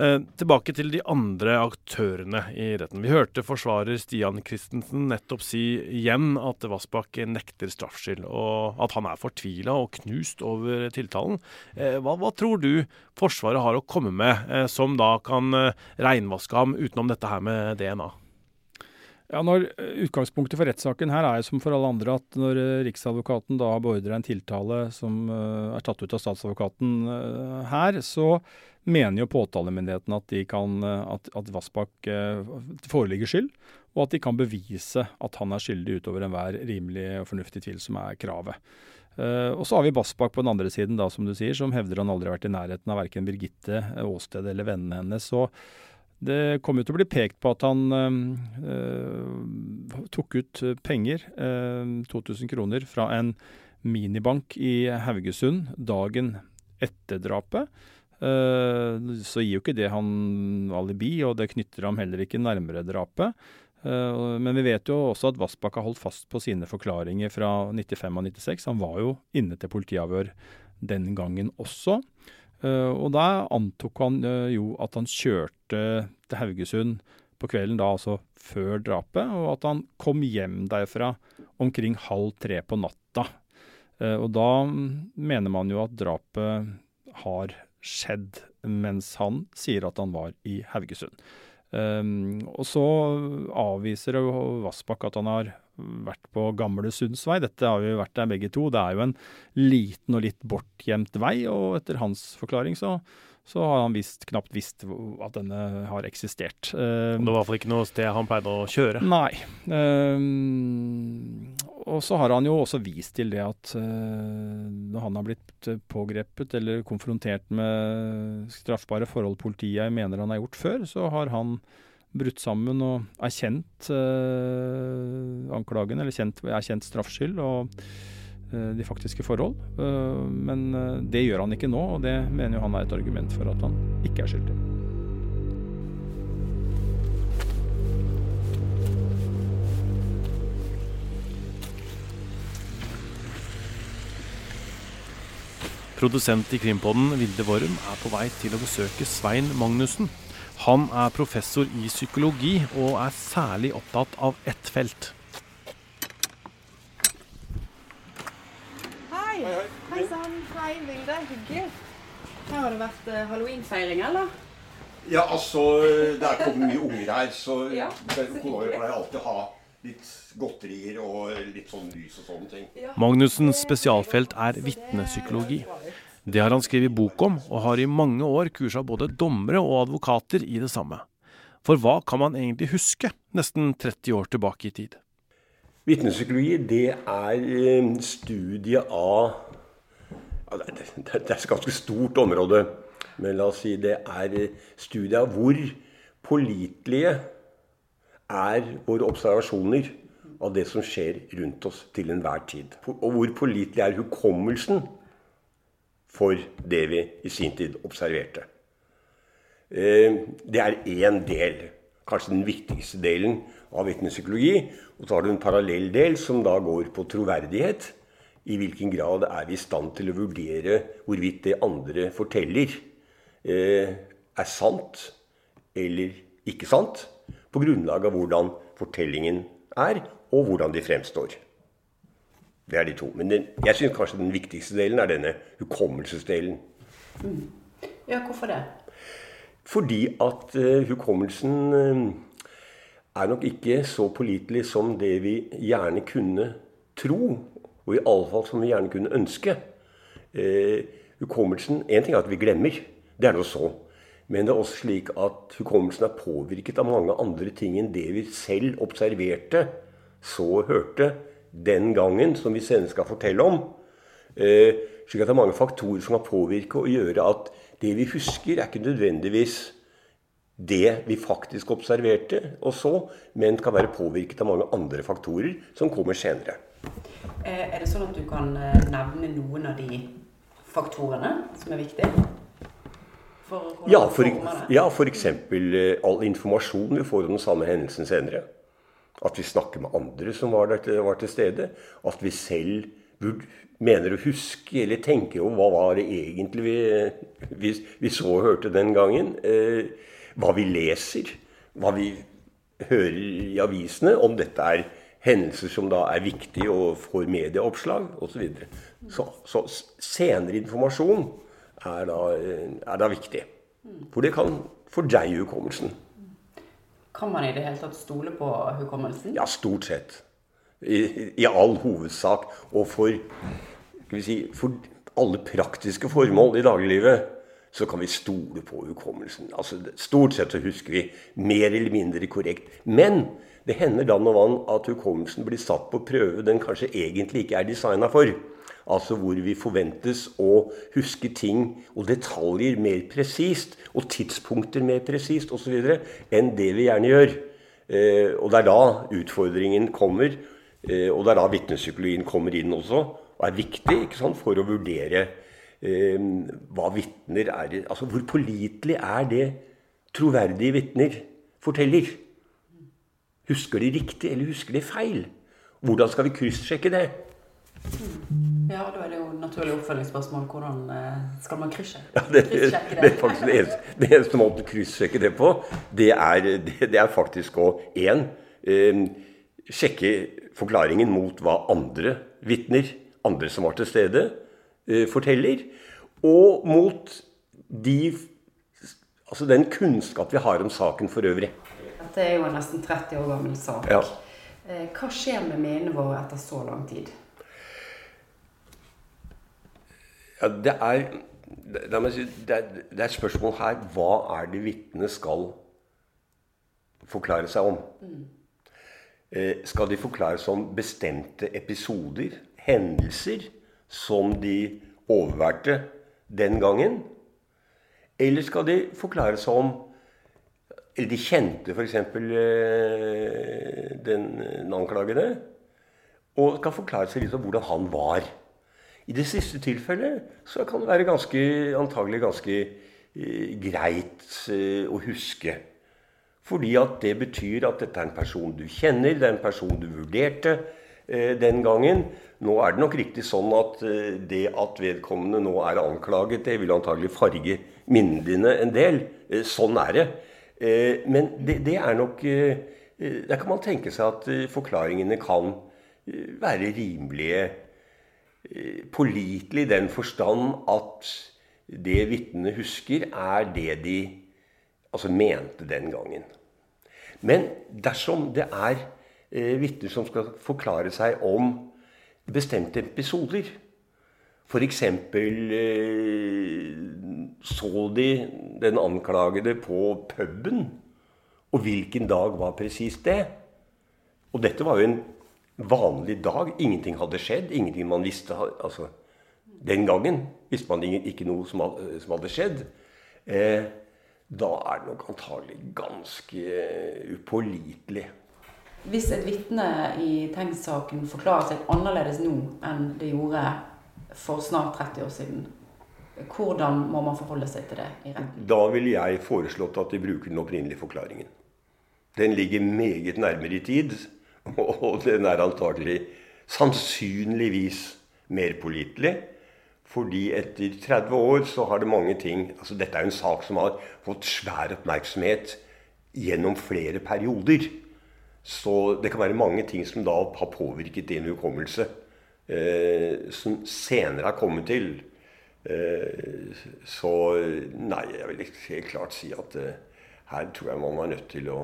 S1: Eh, tilbake til de andre aktørene i retten. Vi hørte forsvarer Stian Christensen nettopp si igjen at Vassbakk nekter straffskyld, og at han er fortvila og knust over tiltalen. Eh, hva, hva, tror du Forsvaret har å komme med eh, som da kan reinvaske ham utenom dette her med DNA?
S5: Ja, når eh, Utgangspunktet for rettssaken her er jo som for alle andre at når eh, Riksadvokaten da beordrer en tiltale som uh, er tatt ut av statsadvokaten her, så mener jo påtalemyndigheten at, kan, at, at Vassbakk foreligger skyld, og at de kan bevise at han er skyldig utover enhver rimelig og fornuftig tvil, som er kravet. Uh, og så har vi Bassbakk på den andre siden, da, som du sier, som hevder han aldri har vært i nærheten av verken Birgitte, åstedet eller vennene hennes. Så det kom jo til å bli pekt på at han øh, tok ut penger, øh, 2000 kroner, fra en minibank i Haugesund dagen etter drapet. Uh, så gir jo ikke det han alibi, og det knytter ham heller ikke nærmere drapet. Men vi vet jo også at Vassbakk har holdt fast på sine forklaringer fra 95 og 96. Han var jo inne til politiavhør den gangen også. Og da antok han jo at han kjørte til Haugesund på kvelden, da altså før drapet, og at han kom hjem derfra omkring halv tre på natta. Eh, og da mener man jo at drapet har skjedd mens han sier at han var i Haugesund. Um, og så avviser Vassbakk at han har vært på Gamle Sundsvei. Dette har vi vært der begge to. Det er jo en liten og litt bortgjemt vei, og etter hans forklaring så så har han visst, knapt visst at denne har eksistert.
S1: Uh, det var i hvert fall ikke noe sted han pleide å kjøre?
S5: Nei. Uh, og så har han jo også vist til det at uh, når han har blitt pågrepet eller konfrontert med straffbare forhold politiet mener han har gjort før, så har han brutt sammen og erkjent uh, anklagen, eller kjent, erkjent straffskyld. og de faktiske forhold. Eh, men eh, det gjør han ikke nå, og det mener jo han er et argument for at han ikke er skyldig.
S1: Produsent i Krimpodden, Vilde Worm, er på vei til å besøke Svein Magnussen. Han er professor i psykologi og er særlig opptatt av ett felt
S3: Hei sann. Hei, Vilde. Hyggelig. Her har det vært uh, halloweenfeiring, eller?
S6: Ja, altså Det er kommet mye unger her, så ja, kona pleier alltid å ha litt godterier og litt sånn lys og sånne ting.
S1: Magnussens spesialfelt er vitnepsykologi. Det har han skrevet bok om, og har i mange år kursa både dommere og advokater i det samme. For hva kan man egentlig huske nesten 30 år tilbake i tid?
S6: Vitnepsykologi det er eh, studiet av det er et ganske stort område. Men la oss si det er studiet av hvor pålitelige er våre observasjoner av det som skjer rundt oss til enhver tid. Og hvor pålitelig er hukommelsen for det vi i sin tid observerte. Eh, det er én del, kanskje den viktigste delen av vitnepsykologi. Og så har du en parallell del som da går på troverdighet i hvilken grad er vi i stand til å vurdere hvorvidt det andre forteller, eh, er sant eller ikke sant, på grunnlag av hvordan fortellingen er, og hvordan de fremstår. Det er de to. Men den, jeg syns kanskje den viktigste delen er denne hukommelsesdelen.
S7: Mm. Ja, hvorfor det?
S6: Fordi at uh, hukommelsen uh, er nok ikke så pålitelig som det vi gjerne kunne tro og i alle fall som vi gjerne kunne ønske. Eh, hukommelsen Én ting er at vi glemmer. Det er nå så. Men det er også slik at hukommelsen er påvirket av mange andre ting enn det vi selv observerte, så hørte den gangen, som vi senere skal fortelle om. Eh, slik at det er mange faktorer som kan påvirke og gjøre at det vi husker, er ikke nødvendigvis det vi faktisk observerte og så, men kan være påvirket av mange andre faktorer som kommer senere.
S7: Eh, er det sånn at du kan eh, nevne noen av de faktorene som er viktige?
S6: For ja, for, ja, for eksempel all informasjon vi får om den samme hendelsen senere. At vi snakker med andre som var, der, var til stede. At vi selv mener å huske eller tenke over hva var det egentlig vi, vi, vi så og hørte den gangen. Eh, hva vi leser. Hva vi hører i avisene. Om dette er hendelser som da er viktige og får medieoppslag osv. Så, så, så senere informasjon er da, er da, viktig. For det kan fordreie hukommelsen.
S7: Kan man i det hele tatt stole på hukommelsen?
S6: Ja, stort sett. I, i all hovedsak. Og for, si, for alle praktiske formål i dagliglivet så kan vi stole på hukommelsen. Altså, stort sett så husker vi mer eller mindre korrekt. Men det hender da og vann at hukommelsen blir satt på prøve den kanskje egentlig ikke er designa for. Altså hvor vi forventes å huske ting og detaljer mer presist, og tidspunkter mer presist osv. enn det vi gjerne gjør. Eh, og det er da utfordringen kommer, eh, og det er da vitnepsykologien kommer inn også, og er viktig ikke sant, for å vurdere hva vitner er Altså hvor pålitelig er det troverdige vitner forteller? Husker de riktig, eller husker de feil? Hvordan skal vi kryssjekke det?
S7: Ja, da er det jo naturlig oppfølgingsspørsmål. Hvordan eh, skal man kryssjekke
S6: Ja, det, det, det er faktisk det eneste, det eneste måten å kryssjekke det på, det er, det, er faktisk å én eh, sjekke forklaringen mot hva andre vitner, andre som var til stede, forteller, og mot de, altså den kunnskap vi har om saken for øvrig.
S7: Dette er jo en nesten 30 år gammel sak.
S6: Ja.
S7: Eh, Hva skjer med minnene våre etter så lang tid?
S6: Ja, det er, la meg si, det, er, det er et spørsmål her hva er det vitnet skal forklare seg om. Eh, skal de forklare seg om bestemte episoder, hendelser, som de overværte den gangen? Eller skal de forklare seg om Eller de kjente f.eks. Eh, den, den anklagede, og skal forklare seg litt om hvordan han var. I det siste tilfellet så kan det være ganske, antagelig ganske eh, greit eh, å huske. Fordi at det betyr at dette er en person du kjenner, det er en person du vurderte eh, den gangen. Nå er det nok riktig sånn at eh, det at vedkommende nå er anklaget, det vil antagelig farge minnene dine en del. Eh, sånn er det. Eh, men det, det er nok eh, eh, Der kan man tenke seg at eh, forklaringene kan eh, være rimelige eh, pålitelig i den forstand at det vitnene husker, er det de altså mente den gangen. Men dersom det er eh, vitner som skal forklare seg om bestemte episoder, f.eks. Eh, så de den anklagede på puben, og hvilken dag var presis det? Og dette var jo en vanlig dag. Ingenting hadde skjedd. Ingenting man visste. altså Den gangen visste man ikke noe som hadde, skjedd. Eh, da er det nok antagelig ganske eh, upålitelig.
S7: Hvis et vitne i Tengs-saken forklarer seg annerledes nå enn det gjorde for snart 30 år siden, hvordan må man forholde seg til det i retten?
S6: Da ville jeg foreslått at de bruker den opprinnelige forklaringen. Den ligger meget nærmere i tid, og den er antagelig sannsynligvis mer pålitelig. Fordi etter 30 år så har det mange ting altså Dette er jo en sak som har fått svær oppmerksomhet gjennom flere perioder. Så det kan være mange ting som da har påvirket din hukommelse, eh, som senere har kommet til. Eh, så nei, jeg vil helt klart si at eh, her tror jeg man er nødt til å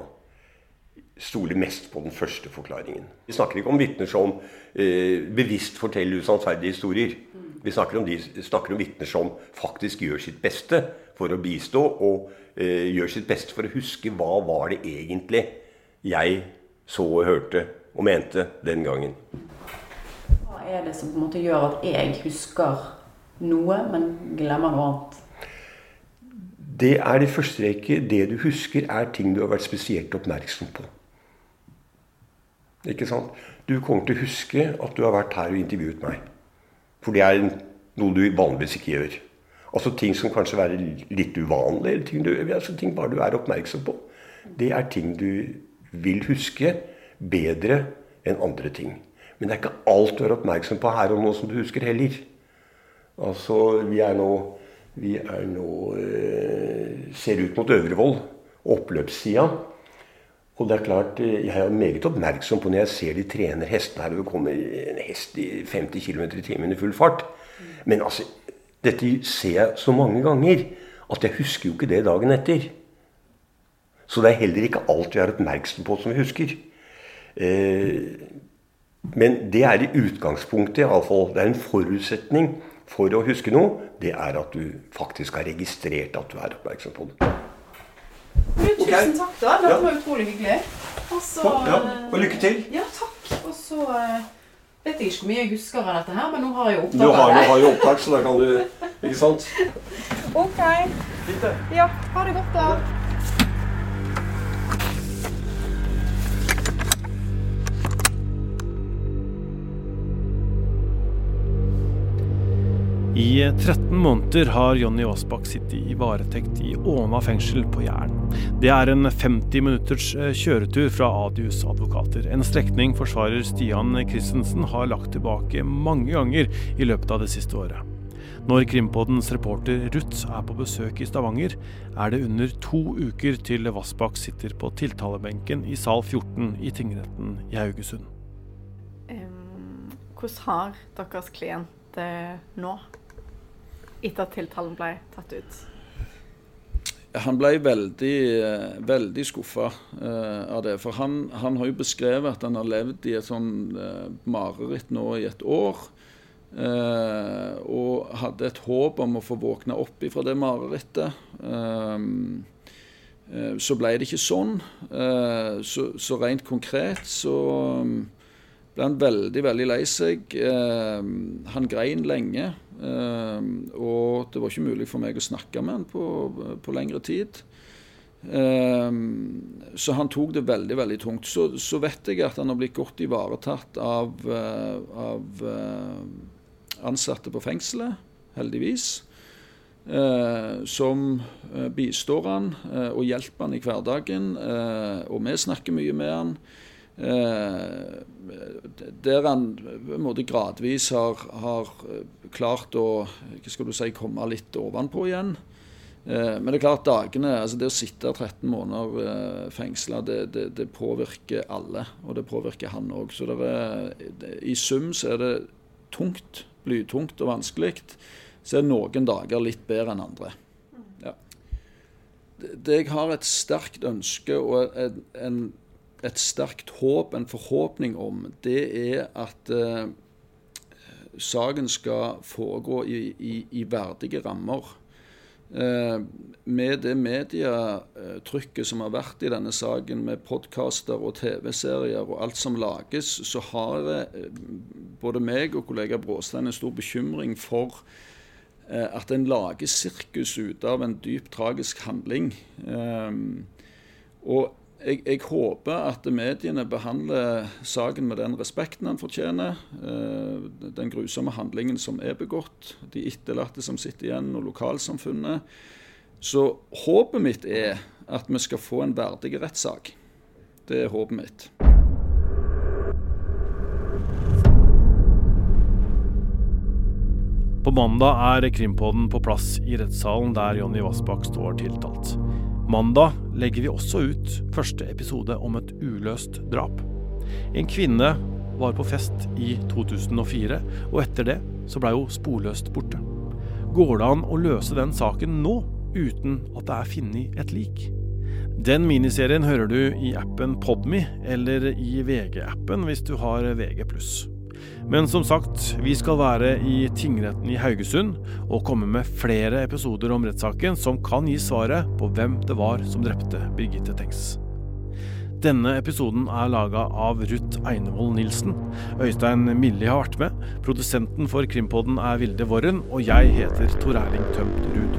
S6: stole mest på den første forklaringen. Vi snakker ikke om vitner som eh, bevisst forteller usannsverdige historier. Vi snakker om, de, om vitner som faktisk gjør sitt beste for å bistå, og eh, gjør sitt beste for å huske hva var det egentlig jeg så og hørte og mente den gangen.
S7: Hva er det som på en måte gjør at jeg husker noe, men glemmer noe annet?
S6: Det er i første rekke det du husker, er ting du har vært spesielt oppmerksom på. Ikke sant? Du kommer til å huske at du har vært her og intervjuet meg. For det er noe du vanligvis ikke gjør. Altså ting som kanskje er litt uvanlig, eller ting, du, altså ting bare du er oppmerksom på. Det er ting du vil huske bedre enn andre ting. Men det er ikke alt du er oppmerksom på her og nå som du husker heller. Altså, vi er nå, vi er nå eh, ser ut mot Øvrevoll, oppløpssida. Og det er klart, eh, jeg er meget oppmerksom på når jeg ser de trener hestene her, og det kommer en hest i 50 km i timen i full fart. Men altså, dette ser jeg så mange ganger at jeg husker jo ikke det dagen etter. Så det er heller ikke alt vi er oppmerksom på som vi husker. Eh, men det er i utgangspunktet iallfall. Det er en forutsetning for å huske noe. Det er at du faktisk har registrert at du er oppmerksom på det.
S7: Tusen takk, da. Dette var utrolig hyggelig. Og så
S6: Ja, og lykke til.
S7: Ja, takk. Og så eh, vet jeg ikke hvor mye jeg husker av dette her, men nå har jeg jo
S6: Du
S7: opptak
S6: har, du har jo opptak, så da kan du Ikke sant?
S3: OK. Ja, ha det godt, da.
S1: I 13 måneder har Jonny Aasbakk sittet i varetekt i Åna fengsel på Jæren. Det er en 50 minutters eh, kjøretur fra Adius advokater. En strekning forsvarer Stian Christensen har lagt tilbake mange ganger i løpet av det siste året. Når Krimpoddens reporter Ruth er på besøk i Stavanger, er det under to uker til Vassbakk sitter på tiltalebenken i sal 14 i tingretten i Haugesund.
S3: Um, hvordan har deres klient det nå? Etter at tiltalen ble tatt ut?
S2: Han ble veldig, eh, veldig skuffa uh, av det. For han, han, har jo beskrevet at han har levd i et sånn uh, mareritt nå i et år. Og hadde et håp om å få våkne opp ifra det marerittet. så ble det ikke sånn. Så, så, rent konkret så ble han veldig, veldig lei seg. han grein lenge. Eh, og det var ikke mulig for meg å snakke med han på, på lengre tid. Eh, så han tok det veldig veldig tungt. Så, så, vet jeg at han har blitt godt ivaretatt av, uh, av uh, ansatte på fengselet, heldigvis. Uh, som bistår han og hjelper han i hverdagen. og vi snakker mye med han. Eh, der han på en måte gradvis har, har, klart å hva skal du si, komme litt ovenpå igjen. Eh, men det er klart dagene, altså det å sitte 13 måneder eh, fengsla, det, det, det, påvirker alle. Og det påvirker han òg. Så er, i sum så er det tungt, blytungt og vanskelig. Så er noen dager litt bedre enn andre. Ja. Det, jeg har et sterkt ønske og en, en et sterkt håp, en forhåpning om, det er at eh, saken skal foregå i, i, i verdige rammer. Eh, med det medietrykket som har vært i denne saken, med podkaster og TV-serier og alt som lages, så har eh, både meg og kollega Bråstein en stor bekymring for eh, at en lager sirkus ut av en dypt tragisk handling. Eh, og jeg, jeg, håper at mediene behandler saken med den respekten den fortjener. Eh, den grusomme handlingen som er begått, de etterlatte som sitter igjen, og lokalsamfunnet. Så håpet mitt er at vi skal få en verdig rettssak. Det er håpet mitt.
S1: På mandag er Krimpodden på plass i rettssalen der Jonny Vassbakk står tiltalt. Mandag legger vi også ut første episode om et uløst drap. En kvinne var på fest i 2004, og etter det så blei hun sporløst borte. Går det an å løse den saken nå, uten at det er funnet et lik? Den miniserien hører du i appen Podme eller i VG-appen hvis du har VG+. Men som sagt, vi skal være i tingretten i Haugesund og komme med flere episoder om rettssaken som kan gi svaret på hvem det var som drepte Birgitte Tengs. Denne episoden er laga av Ruth Einevold Nilsen. Øystein Millie har vært med. Produsenten for Krimpodden er Vilde Worren, og jeg heter Tor Erling Tømt Ruud.